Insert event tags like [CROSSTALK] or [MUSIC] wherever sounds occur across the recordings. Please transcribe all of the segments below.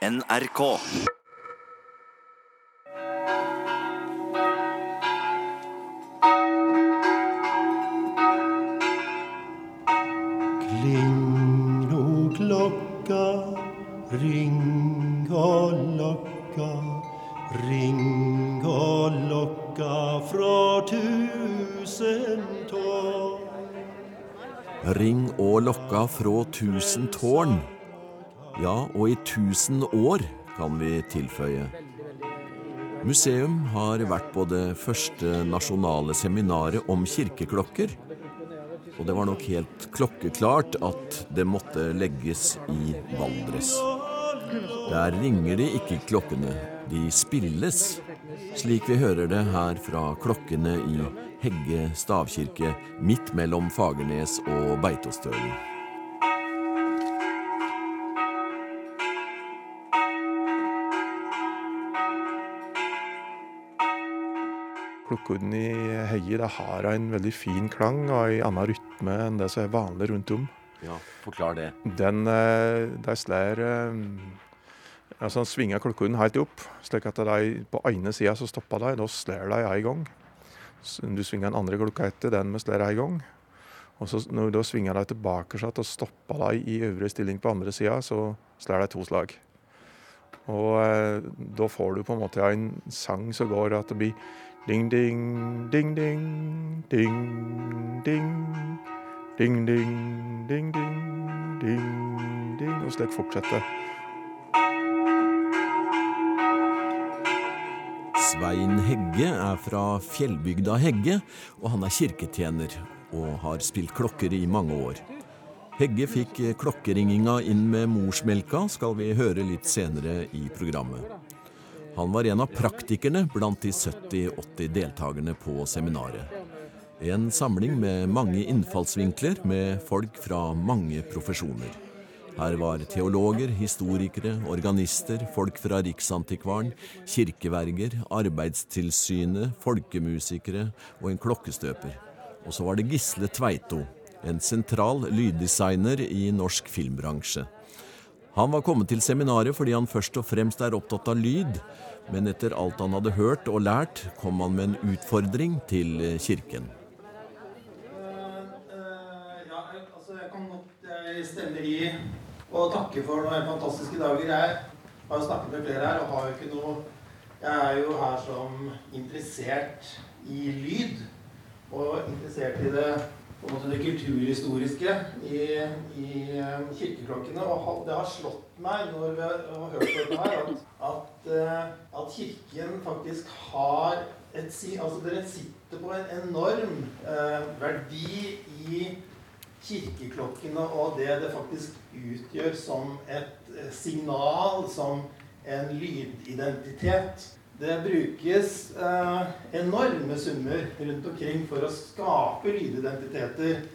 NRK. Kling no klokka, ring og lokka, ring og lokka fra tusen tårn. Ring og lokka fra tusen tårn. Ja, og i tusen år, kan vi tilføye. Museum har vært på det første nasjonale seminaret om kirkeklokker. Og det var nok helt klokkeklart at det måtte legges i Valdres. Der ringer de ikke klokkene, de spilles. Slik vi hører det her fra klokkene i Hegge stavkirke midt mellom Fagernes og Beitostølen. Klokkene i Heie det har en veldig fin klang og en annen rytme enn det som er vanlig rundt om. Ja, forklar det. Den, eh, de slår eh, altså Han svinger klokkene helt opp, slik at de på ene sida så stopper de. Da slår de en gang. Du svinger den andre klokka etter den vi slår en gang. Og så når du da svinger de tilbake så og stopper de i øvre stilling på andre sida, så slår de to slag. Og eh, da får du på en måte en sang som går at det blir Ding, ding, ding, ding, ding, ding. Ding, ding, ding, ding, ding, ding. Og slik fortsetter. Svein Hegge er fra fjellbygda Hegge, og han er kirketjener og har spilt klokker i mange år. Hegge fikk klokkeringinga inn med morsmelka, skal vi høre litt senere i programmet. Han var en av praktikerne blant de 70-80 deltakerne på seminaret. En samling med mange innfallsvinkler med folk fra mange profesjoner. Her var teologer, historikere, organister, folk fra Riksantikvaren, kirkeverger, Arbeidstilsynet, folkemusikere og en klokkestøper. Og så var det Gisle Tveito, en sentral lyddesigner i norsk filmbransje. Han var kommet til seminaret fordi han først og fremst er opptatt av lyd, men etter alt han hadde hørt og lært, kom han med en utfordring til kirken. Ja, altså jeg kan godt jeg stemmer i og takke for noen fantastiske dager. Jeg har jo snakket med flere her og har jo ikke noe Jeg er jo her som interessert i lyd. Og interessert i det, på en måte det kulturhistoriske i, i eh, kirkeklokkene. Og det har slått meg når vi har hørt dette her, at, at, eh, at Kirken faktisk har et, altså Dere sitter på en enorm eh, verdi i kirkeklokkene og det det faktisk utgjør som et eh, signal, som en lydidentitet. Det brukes eh, enorme summer rundt omkring for å skape lydidentiteter.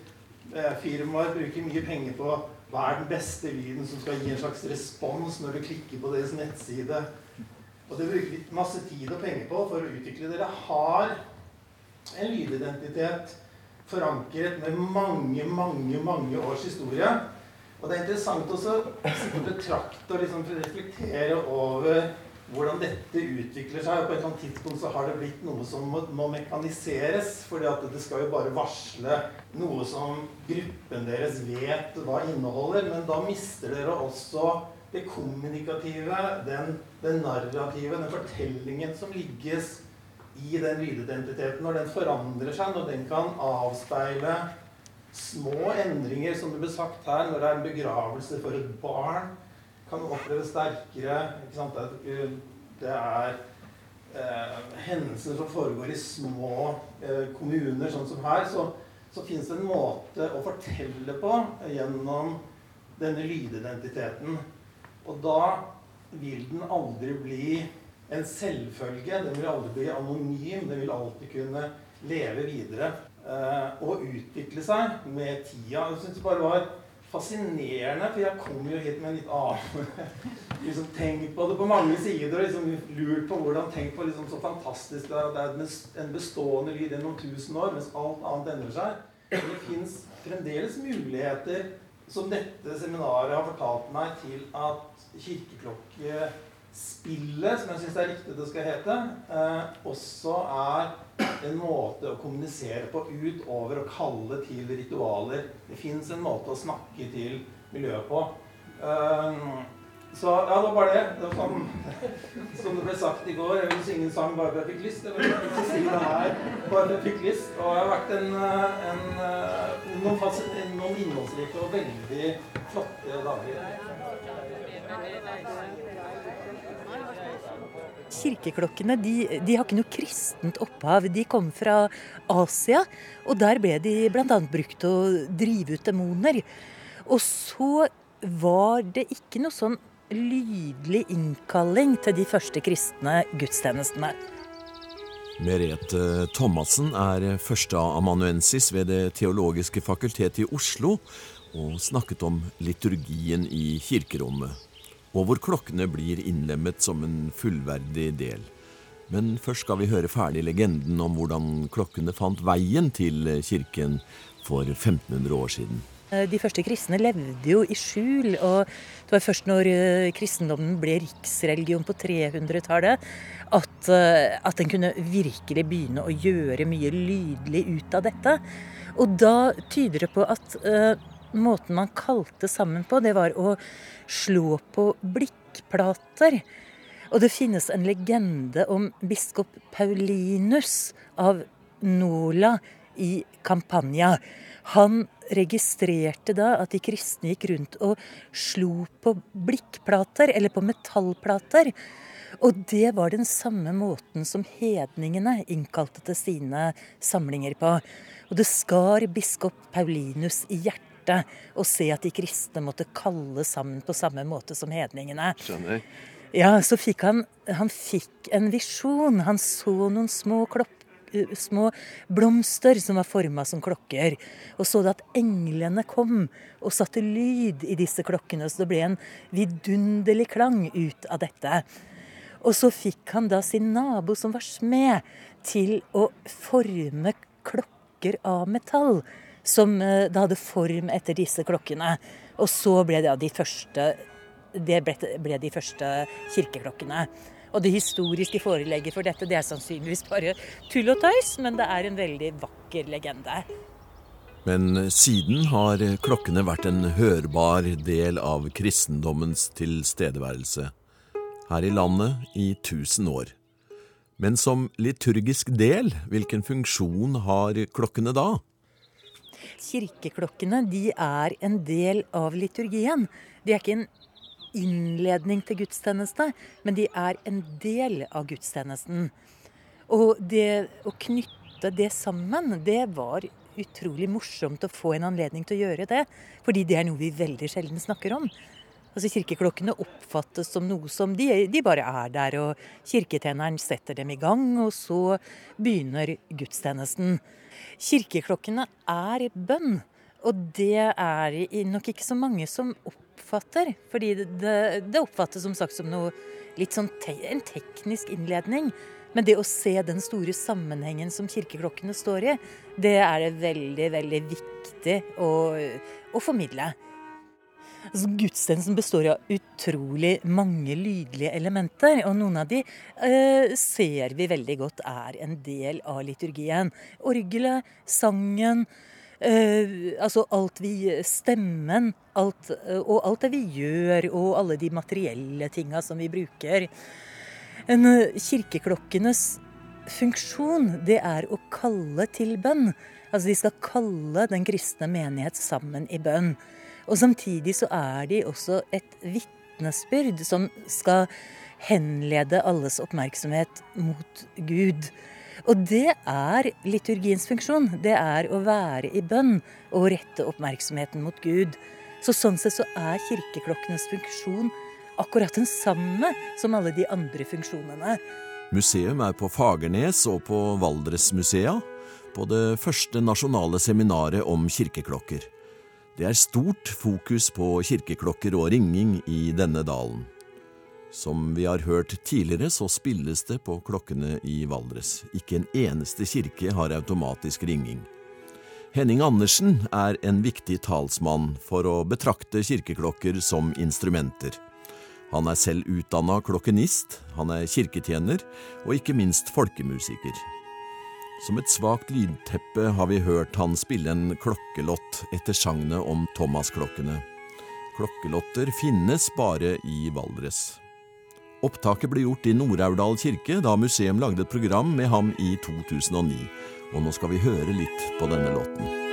Eh, firmaer bruker mye penger på hva er den beste lyden som skal gi en slags respons når du klikker på deres nettside. Og det bruker vi masse tid og penger på for å utvikle. Dere har en lydidentitet forankret med mange, mange, mange års historie. Og det er interessant også å betrakte og liksom reflektere over hvordan dette utvikler seg. Og på et eller annet tidspunkt så har det blitt noe som må, må mekaniseres. at det skal jo bare varsle noe som gruppen deres vet hva inneholder. Men da mister dere også det kommunikative, den, den narrative, den fortellingen som ligges i den lydidentiteten. Når den forandrer seg, når den kan avspeile små endringer, som det ble sagt her, når det er en begravelse for et barn, kan oppleve sterkere. Ikke sant? Det, er eh, hendelser som foregår i små eh, kommuner, sånn som her. Så, så fins det en måte å fortelle på gjennom denne lydidentiteten. Og da vil den aldri bli en selvfølge. Den vil aldri bli anonym. Den vil alltid kunne leve videre eh, og utvikle seg med tida. Jeg syns det bare var fascinerende, for jeg kom jo hit med en litt annen [LAUGHS] liksom Tenkt på det på mange sider og liksom lurt på hvordan Tenk på liksom så fantastisk det er at det er en bestående lyd gjennom tusen år, mens alt annet endrer seg. Det fins fremdeles muligheter som dette seminaret har fortalt meg til at kirkeklokkespillet, som jeg syns er riktig det skal hete, eh, også er en måte å kommunisere på utover å kalle til ritualer. Det fins en måte å snakke til miljøet på. Eh, så ja, det var bare det. det var sånn, [LAUGHS] som det ble sagt i går, jeg vil synge en sang bare fordi jeg fikk lyst. Jeg vil ikke si det her bare for jeg fikk lyst. Og det har vært en, en, noen, noen innholdsrike og veldig flotte dager. Kirkeklokkene de, de, har ikke noe kristent opphav. De kom fra Asia, og der ble de bl.a. brukt til å drive ut demoner. Og så var det ikke noe sånn lydlig innkalling til de første kristne gudstjenestene. Merete Thomassen er førsteamanuensis ved Det teologiske fakultet i Oslo og snakket om liturgien i kirkerommet, og hvor klokkene blir innlemmet som en fullverdig del. Men først skal vi høre ferdig legenden om hvordan klokkene fant veien til kirken for 1500 år siden. Eh, de første kristne levde jo i skjul, og det var først når eh, kristendommen ble riksreligion på 300-tallet, at, eh, at den kunne virkelig begynne å gjøre mye lydelig ut av dette. Og da tyder det på at uh, måten man kalte sammen på, det var å slå på blikkplater. Og det finnes en legende om biskop Paulinus av Nola i Campania. Han registrerte da at de kristne gikk rundt og slo på blikkplater, eller på metallplater. Og det var den samme måten som hedningene innkalte til sine samlinger på. Og det skar biskop Paulinus i hjertet å se at de kristne måtte kalle sammen på samme måte som hedningene. Skjønner. Ja, så fikk han, han fikk en visjon. Han så noen små klopp, små blomster som var forma som klokker. Og så det at englene kom og satte lyd i disse klokkene, så det ble en vidunderlig klang ut av dette. Og så fikk han da sin nabo, som var smed, til å forme klokker av metall. Som eh, da hadde form etter disse klokkene. Og så ble det de første det ble, ble de første kirkeklokkene. Og det historiske forelegget for dette det er sannsynligvis bare tull og tøys, men det er en veldig vakker legende. Men siden har klokkene vært en hørbar del av kristendommens tilstedeværelse. Her i landet i tusen år. Men som liturgisk del, hvilken funksjon har klokkene da? Kirkeklokkene de er en del av liturgien. De er ikke en innledning til gudstjeneste, men de er en del av gudstjenesten. Og det å knytte det sammen, det var utrolig morsomt å få en anledning til å gjøre det. Fordi det er noe vi veldig sjelden snakker om. Altså Kirkeklokkene oppfattes som noe som de, de bare er der, og kirketjeneren setter dem i gang, og så begynner gudstjenesten. Kirkeklokkene er bønn, og det er nok ikke så mange som oppfatter. Fordi det, det oppfattes som sagt som noe litt sånn te en teknisk innledning. Men det å se den store sammenhengen som kirkeklokkene står i, det er det veldig, veldig viktig å, å formidle. Altså, gudstjenesten består av utrolig mange lydlige elementer, og noen av de eh, ser vi veldig godt er en del av liturgien. Orgelet, sangen, Eh, altså alt vi Stemmen alt, uh, og alt det vi gjør, og alle de materielle tinga som vi bruker. En, uh, kirkeklokkenes funksjon, det er å kalle til bønn. Altså de skal kalle den kristne menighet sammen i bønn. Og samtidig så er de også et vitnesbyrd som skal henlede alles oppmerksomhet mot Gud. Og det er liturgiens funksjon. Det er å være i bønn og rette oppmerksomheten mot Gud. Så sånn sett så er kirkeklokkenes funksjon akkurat den samme som alle de andre funksjonene. Museum er på Fagernes og på Valdresmusea, på det første nasjonale seminaret om kirkeklokker. Det er stort fokus på kirkeklokker og ringing i denne dalen. Som vi har hørt tidligere, så spilles det på klokkene i Valdres. Ikke en eneste kirke har automatisk ringing. Henning Andersen er en viktig talsmann for å betrakte kirkeklokker som instrumenter. Han er selv utdanna klokkenist, han er kirketjener og ikke minst folkemusiker. Som et svakt lydteppe har vi hørt han spille en klokkelott etter sagnet om Thomas-klokkene. Klokkelotter finnes bare i Valdres. Opptaket ble gjort i Nord-Aurdal kirke da museum lagde et program med ham i 2009. Og nå skal vi høre litt på denne låten.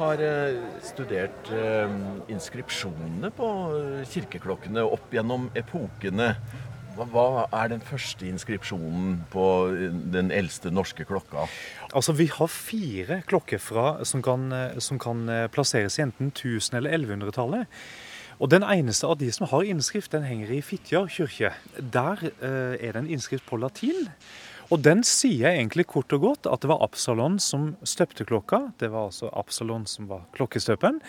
Har eh, studert eh, inskripsjonene på eh, kirkeklokkene opp gjennom epokene. Hva, er den første inskripsjonen på den eldste norske klokka? Altså, Vi har fire klokker fra, som, kan, som kan plasseres i enten 1000- eller 1100-tallet. Og Den eneste av de som har innskrift, den henger i Fitjar kirke. Der eh, er det en innskrift på latin. Og den sier egentlig kort og godt at det var Absalon som støpte klokka. Det var altså Absalon som var klokkestøperen.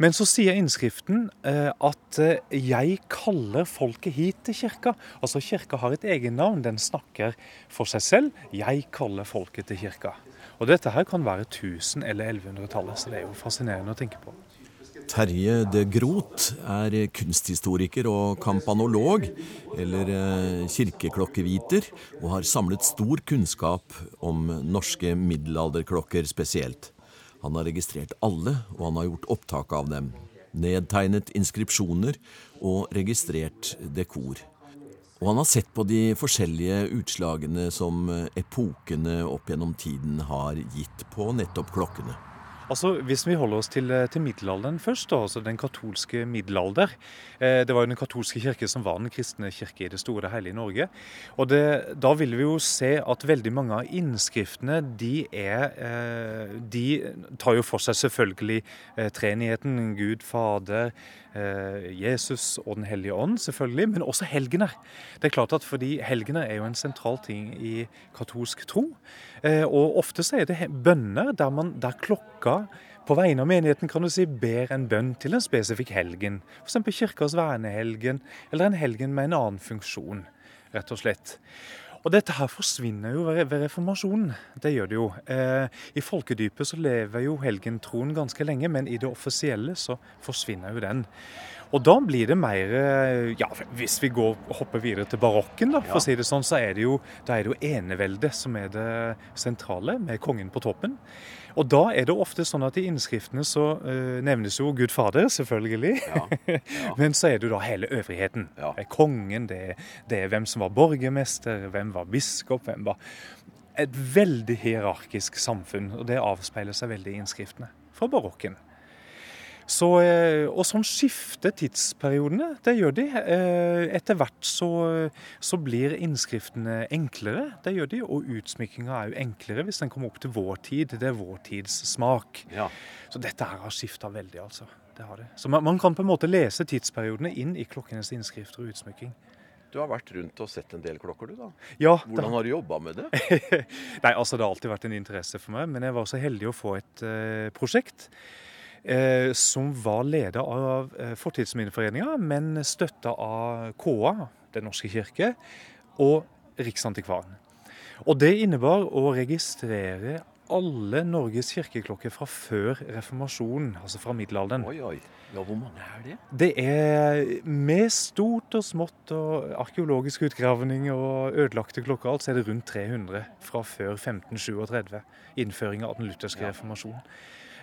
Men så sier innskriften eh, at eh, 'jeg kaller folket hit til kirka'. Altså kirka har et egennavn. Den snakker for seg selv. 'Jeg kaller folket til kirka'. Og dette her kan være 1000- eller 1100-tallet, så det er jo fascinerende å tenke på. Terje de Groth er kunsthistoriker og kampanolog, eller eh, kirkeklokkeviter, og har samlet stor kunnskap om norske middelalderklokker spesielt. Han har registrert alle, og han har gjort opptak av dem. Nedtegnet inskripsjoner og registrert dekor. Og han har sett på de forskjellige utslagene som epokene opp gjennom tiden har gitt på nettopp klokkene. Altså, Hvis vi holder oss til, eh, til middelalderen først, da, altså den katolske middelalder eh, Det var jo den katolske kirke som var den kristne kirke i det store og hele i Norge. Og det, Da vil vi jo se at veldig mange av innskriftene de, er, eh, de tar jo for seg selvfølgelig eh, treenigheten. Gud Fader, Jesus og Den hellige ånd, selvfølgelig, men også helgener. Det er klart at fordi Helgener er jo en sentral ting i katolsk tro. Eh, og ofte så er det bønner der, man, der klokka på vegne av menigheten kan du si, ber en bønn til en spesifikk helgen. F.eks. kirkas vernehelgen, eller en helgen med en annen funksjon, rett og slett. Og dette her forsvinner jo ved, reformasjonen. Det gjør det jo. Eh, I folkedypet så lever jo helgentroen ganske lenge, men i det offisielle så forsvinner jo den. Og da blir det mer eh, Ja, hvis vi går, hopper videre til barokken, da, for å si det sånn, så er det jo, da er det jo eneveldet som er det sentrale, med kongen på toppen. Og da er det ofte sånn at i innskriftene så uh, nevnes jo Gud Fader, selvfølgelig. Ja, [LAUGHS] ja. Men så er det jo da hele øvrigheten. Ja. Det er kongen, det er, det er, hvem som var borgermester, hvem var biskop, hvem var Et veldig hierarkisk samfunn, og det avspeiler seg veldig i innskriftene fra barokken. Så, eh, og sånn skifter tidsperiodene. Det gjør de. Eh, etter hvert så, så, blir innskriftene enklere. Det gjør de. Og utsmykkinga er jo enklere hvis den kommer opp til vår tid. Det er vår tids smak. Ja. Så dette her har skifta veldig, altså. Det har det. Så man, man, kan på en måte lese tidsperiodene inn i klokkenes innskrifter og utsmykking. Du har vært rundt og sett en del klokker, du da. Ja, Hvordan det... har du jobba med det? [LAUGHS] Nei, altså Det har alltid vært en interesse for meg, men jeg var så heldig å få et uh, prosjekt eh, som var leder av eh, Fortidsminneforeninga, men støtta av KA, Den norske kirke, og Riksantikvaren. Og det innebar å registrere alle Norges kirkeklokker fra før reformasjonen, altså fra middelalderen. Oi, oi. Ja, Hvor mange er det? Det er med stort og smått og arkeologisk utgravning og ødelagte klokker alt, så er det rundt 300 fra før 1537. Innføringa av den lutherske reformasjonen.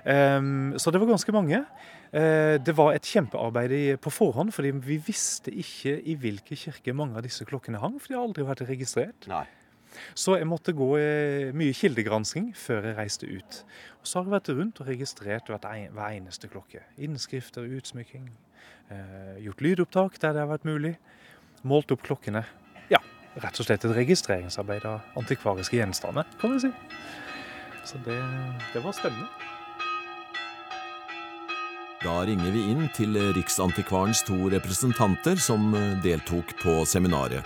Um, så det var ganske mange. Uh, det var et kjempearbeid på forhånd, fordi vi visste ikke i hvilke kirker mange av disse klokkene hang, for de har aldri vært registrert. Nei. Så jeg måtte gå eh, mye kildegransking før jeg reiste ut. Og Så har jeg vært rundt og registrert hver eneste klokke. Innskrifter, utsmykking. Eh, gjort lydopptak der det har vært mulig. Målt opp klokkene. Ja, rett og slett et registreringsarbeid av antikvariske gjenstander, kan vi si. Så det, det var spennende. Da ringer vi inn til Riksantikvarens to representanter som eh, deltok på seminaret.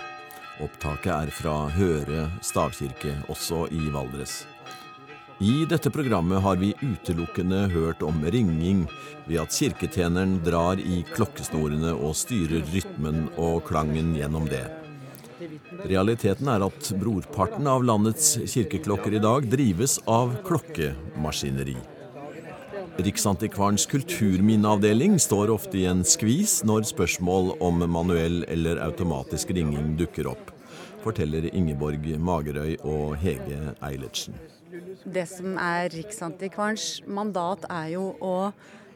Opptaket er fra Høre stavkirke, også i Valdres. I dette programmet har vi utelukkende hørt om ringing ved at kirketjeneren drar i klokkesnorene og styrer rytmen og klangen gjennom det. Realiteten er at brorparten av landets kirkeklokker i dag drives av klokkemaskineri. Riksantikvarens kulturminneavdeling står ofte i en skvis når spørsmål om manuell eller automatisk ringing dukker opp, forteller Ingeborg Magerøy og Hege Eilertsen. Det som er Riksantikvarens mandat, er jo å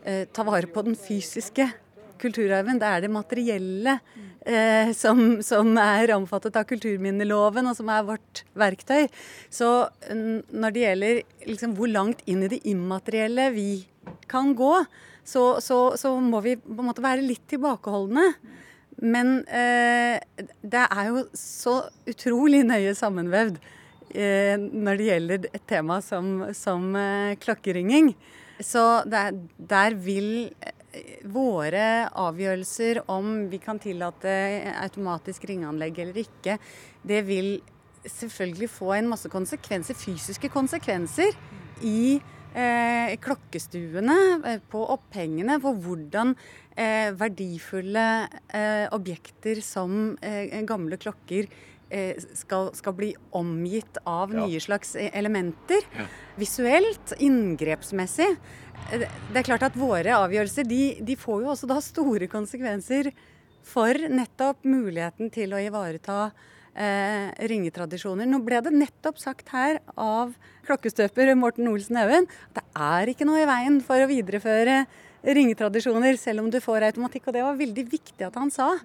eh, ta vare på den fysiske kulturarven. Det er det materielle eh, som, som, er omfattet av kulturminneloven, og som er vårt verktøy. Så når det gjelder liksom, hvor langt inn i det immaterielle vi kan gå, så, så, så, må vi på en måte være litt tilbakeholdne. Men eh, det er jo så utrolig nøye sammenvevd eh, når det gjelder et tema som, som eh, klokkeringing. Så der, der vil våre avgjørelser om vi kan tillate automatisk ringeanlegg eller ikke, det vil selvfølgelig få en masse konsekvenser, fysiske konsekvenser i eh, klokkestuene, eh, på opphengene, for hvordan eh, verdifulle eh, objekter som eh, gamle klokker skal, skal, bli omgitt av ja. nye slags elementer. Ja. Visuelt, inngrepsmessig. Det er klart at våre avgjørelser de, de, får jo også da store konsekvenser for nettopp muligheten til å ivareta eh, ringetradisjoner. Nå ble det nettopp sagt her av klokkestøper Morten Olsen Haugen at det er ikke noe i veien for å videreføre ringetradisjoner selv om du får automatikk. Og det var veldig viktig at han sa.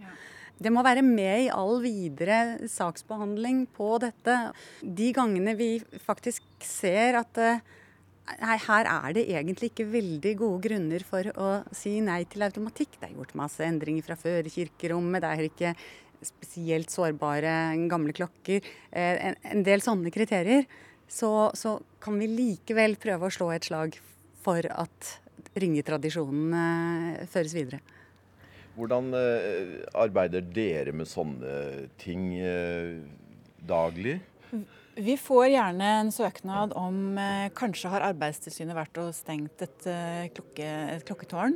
Det må være med i all videre saksbehandling på dette. De gangene vi faktisk ser at eh, Nei, her er det egentlig ikke veldig gode grunner for å si nei til automatikk. Det er gjort masse endringer fra før i kirkerommet. Det er ikke spesielt sårbare gamle klokker. Eh, en, del sånne kriterier. Så, så, kan vi likevel prøve å slå et slag for at ringetradisjonen eh, føres videre. Hvordan eh, arbeider dere med sånne ting daglig? Vi får gjerne en søknad om eh, kanskje har Arbeidstilsynet vært og stengt et, eh, klokke, et klokketårn.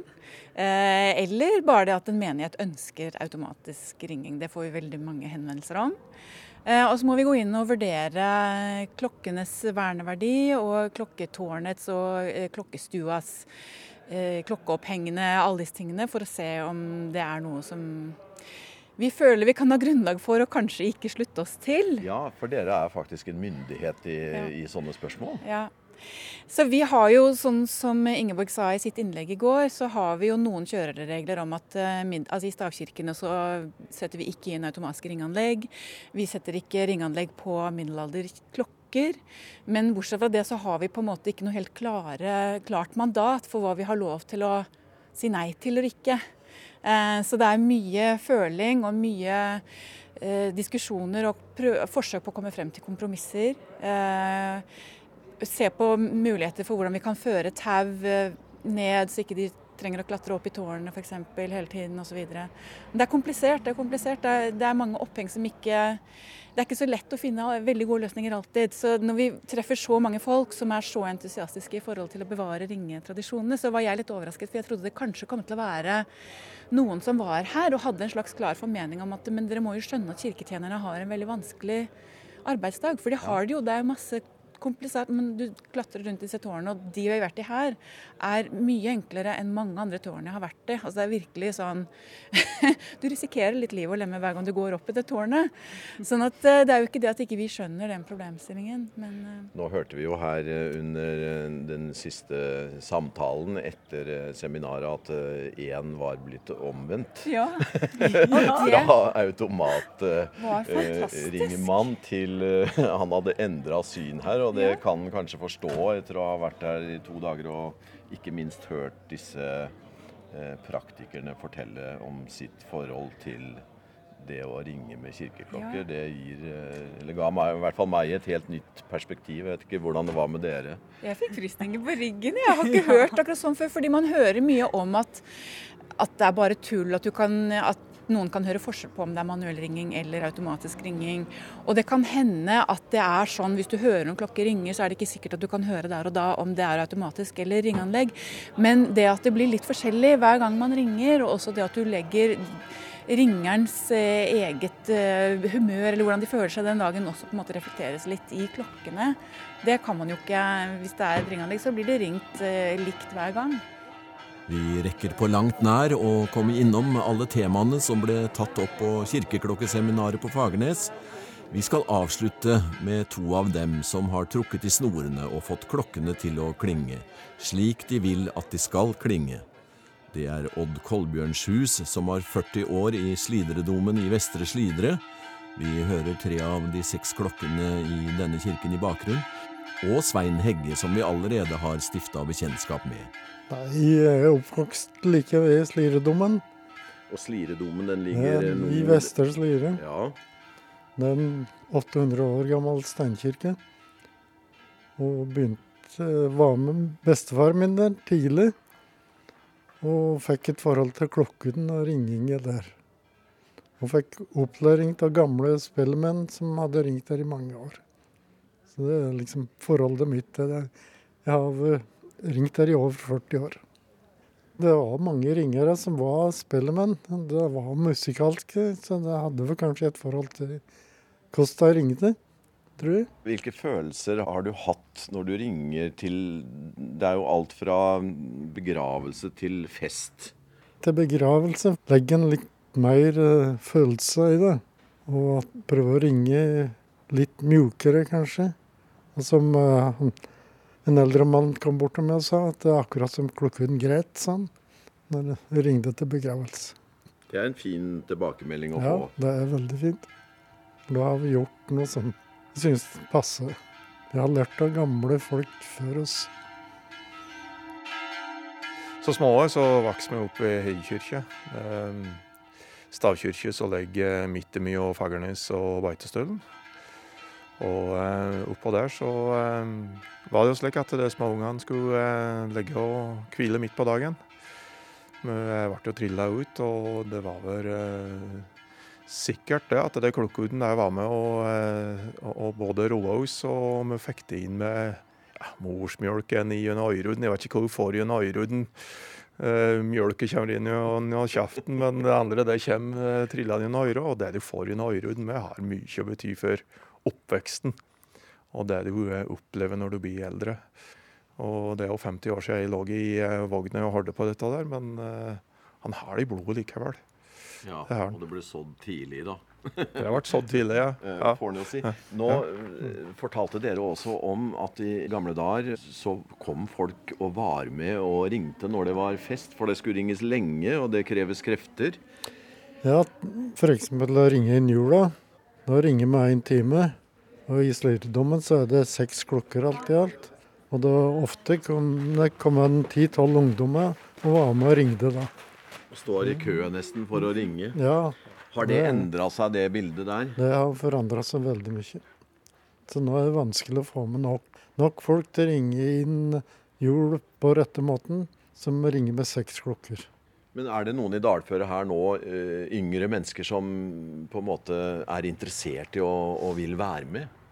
Eh, eller bare det at en menighet ønsker automatisk ringing. Det får vi veldig mange henvendelser om. Eh, og så må vi gå inn og vurdere klokkenes verneverdi og klokketårnets og eh, klokkestuas eh, klokkeopphengene, alle disse tingene, for å se om det er noe som vi føler vi kan ha grunnlag for å kanskje ikke slutte oss til. Ja, for dere er faktisk en myndighet i, ja. i sånne spørsmål. Ja. Så vi har jo, sånn som Ingeborg sa i sitt innlegg i går, så har vi jo noen kjøreregler om at uh, altså i stavkirkene så setter vi ikke inn automatiske ringanlegg. Vi setter ikke ringanlegg på middelalderklokker. Men bortsett fra det så har vi på en måte ikke noe helt klare, klart mandat for hva vi har lov til å si nei til eller ikke. Eh, så det er mye føling og mye eh, diskusjoner og forsøk på å komme frem til kompromisser. Eh, se på muligheter for hvordan vi kan føre tau ned, så ikke de trenger å klatre opp i tårnene f.eks. hele tiden osv. Det er komplisert. Det er, komplisert. Det er, det er mange oppheng som ikke det er ikke så lett å finne veldig gode løsninger alltid. Så når vi treffer så mange folk som er så entusiastiske i forhold til å bevare ringetradisjonene, så var jeg litt overrasket, for jeg trodde det kanskje kom til å være noen som var her og hadde en slags klar formening om at men dere må jo skjønne at kirketjenerne har en veldig vanskelig arbeidsdag. For de har det jo. Det er masse komplisert, men du klatrer rundt disse tårnene, og de vi har vært i her, er mye enklere enn mange andre tårn jeg har vært i. Altså det er virkelig sånn [LAUGHS] Du risikerer litt liv og lemme hver gang du går opp i det tårnet. Sånn at eh, det er jo ikke det at ikke vi skjønner den problemstillingen, men eh. Nå hørte vi jo her eh, under den siste samtalen etter seminaret at én var blitt omvendt. Ja. [LAUGHS] Fra automatringmann til [LAUGHS] han hadde endra syn her. Og det kan kanskje forstå etter å ha vært her i to dager og ikke minst hørt disse eh, praktikerne fortelle om sitt forhold til det å ringe med kirkeklokker. Ja. Det gir, eh, eller ga meg, i hvert fall meg et helt nytt perspektiv. Jeg vet ikke hvordan det var med dere. Jeg fikk frysninger på ryggen. Jeg har ikke [LAUGHS] hørt akkurat sånn før. Fordi man hører mye om at, at det er bare tull. At, kan, at noen kan høre forskjell på om det er manuell ringing eller automatisk ringing. Og det kan hende at det er sånn hvis du hører noen klokker ringer, så er det ikke sikkert at du kan høre der og da om det er automatisk eller ringeanlegg. Men det at det blir litt forskjellig hver gang man ringer, og også det at du legger ringerens eh, eget eh, humør eller hvordan de føler seg den dagen også på en måte reflekteres litt i klokkene. Det kan man jo ikke. Hvis det er et ringeanlegg, så blir det ringt eh, likt hver gang. Vi rekker på langt nær å komme innom alle temaene som ble tatt opp på kirkeklokkeseminaret på Fagernes. Vi skal avslutte med to av dem som har trukket i snorene og fått klokkene til å klinge, slik de vil at de skal klinge. Det er Odd Kolbjørnshus, som har 40 år i Slidredomen i Vestre Slidre. Vi hører tre av de seks klokkene i denne kirken i bakgrunn. Og Svein Hegge, som vi allerede har stifta bekjentskap med. Nei, jeg er oppvokst like ved Sliredommen. Og Sliredommen den ligger ja, I Vestre Slire. Ja. Det er en 800 år gammel steinkirke. Og begynte, var med bestefaren min der tidlig. Og fikk et forhold til klokken og ringingen der. Og fikk opplæring av gamle spellemenn som hadde ringt der i mange år. Så det er liksom forholdet mitt til det. Jeg har ringt der i over 40 år. Det var mange ringere som var spellemenn. Det var musikalske, så det hadde vel kanskje et forhold til hvordan jeg ringte. Tror jeg. Hvilke følelser har du hatt når du ringer til Det er jo alt fra begravelse til fest. Til begravelse legger en litt mer uh, følelse i det. Og prøve å ringe litt mjukere, kanskje. Og som uh, en eldre mann kom bort til meg og sa at det er akkurat som klokken gret, sa han. Når det ringte til begravelse. Det er en fin tilbakemelding å få. Ja, det er veldig fint. Da har vi gjort noe som jeg syns passer. Vi har lært av gamle folk før oss. Så små så vokste vi opp ved Høykirke. Ehm, stavkirke som ligger midt i og Fagernes og Beitostølen. Og eh, oppå der så eh, var det jo slik at de småungene skulle legge ligge og hvile midt på dagen. Vi ble jo trilla ut, og det var vel sikkert det at det klokkehuden der var med og, og både roa oss, og vi fikk det inn med ja, morsmjølken i en øyruden. Jeg vet ikke hva hun får en øyruden. Uh, Mjølka kommer inn i kjeften, men det andre det kommer uh, trillende gjennom øret. Og det du får en øyruden, har mye å bety for oppveksten og det du eh, opplever når du blir eldre. Og Det er jo 50 år siden jeg lå i eh, vogna og hørte på dette, der, men uh, han har det i blodet likevel. Ja, det og det ble sådd tidlig, da. [LAUGHS] det har vært sådd tidlig, ja. ja. Si. Nå fortalte dere også om at i gamle dager så kom folk og var med og ringte når det var fest, for det skulle ringes lenge, og det kreves krefter. Ja, f.eks. å ringe inn jula. Da ringer vi én time. Og I sløytedommen så er det seks klokker alt i alt. Og da ofte kom det kom ti-tolv ungdommer og var med og ringte da. Og står i kø nesten for å ringe? Ja. Har det, det endra seg, det bildet der? Det har forandra seg veldig mye. Så nå er det vanskelig å få med nok, nok folk til å ringe inn jul på rette måten, som ringer med seks klokker. Men er det noen i dalføret her nå, uh, yngre mennesker, som på en måte er interessert i å, og vil være med?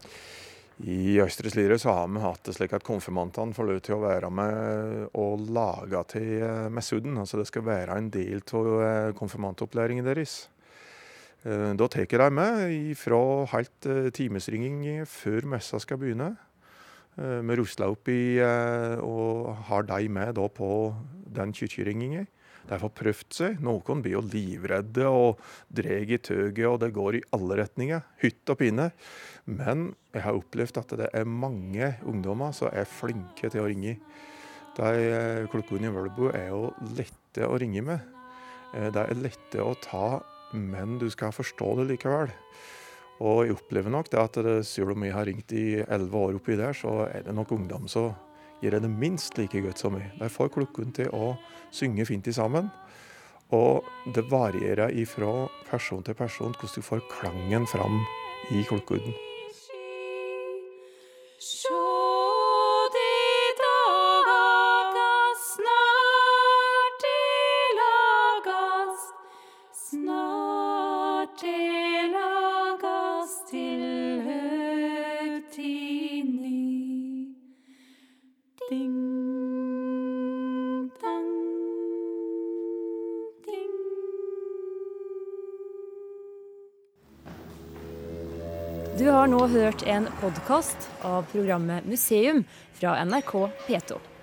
I Østre Slidre så har vi hatt det slik at konfirmantene får lov til å være med og lage til eh, Messuden. Altså det skal være en del av eh, konfirmantopplæringen deres. Da tar de med fra helt timesringing før messa skal begynne. Vi rusler opp i og har de med på den kirkeringingen. De får prøvd seg. Noen blir jo livredde og drar i tøget, og det går i alle retninger. Hytt og pinne. Men jeg har opplevd at det er mange ungdommer som er flinke til å ringe. De eh, klokkene i Vølbo er jo lette å ringe med. Eh, de er lette å ta, men du skal forstå det likevel. Og jeg opplever nok det at det, selv om jeg har ringt i elleve år oppi der, så er det nok ungdom som gjør det minst like godt som meg. De får klokken til å synge fint sammen. Og det varierer ifra person til person hvordan du får klangen fram i klokkuden. Nå hørt en podkast av programmet Museum fra NRK P2.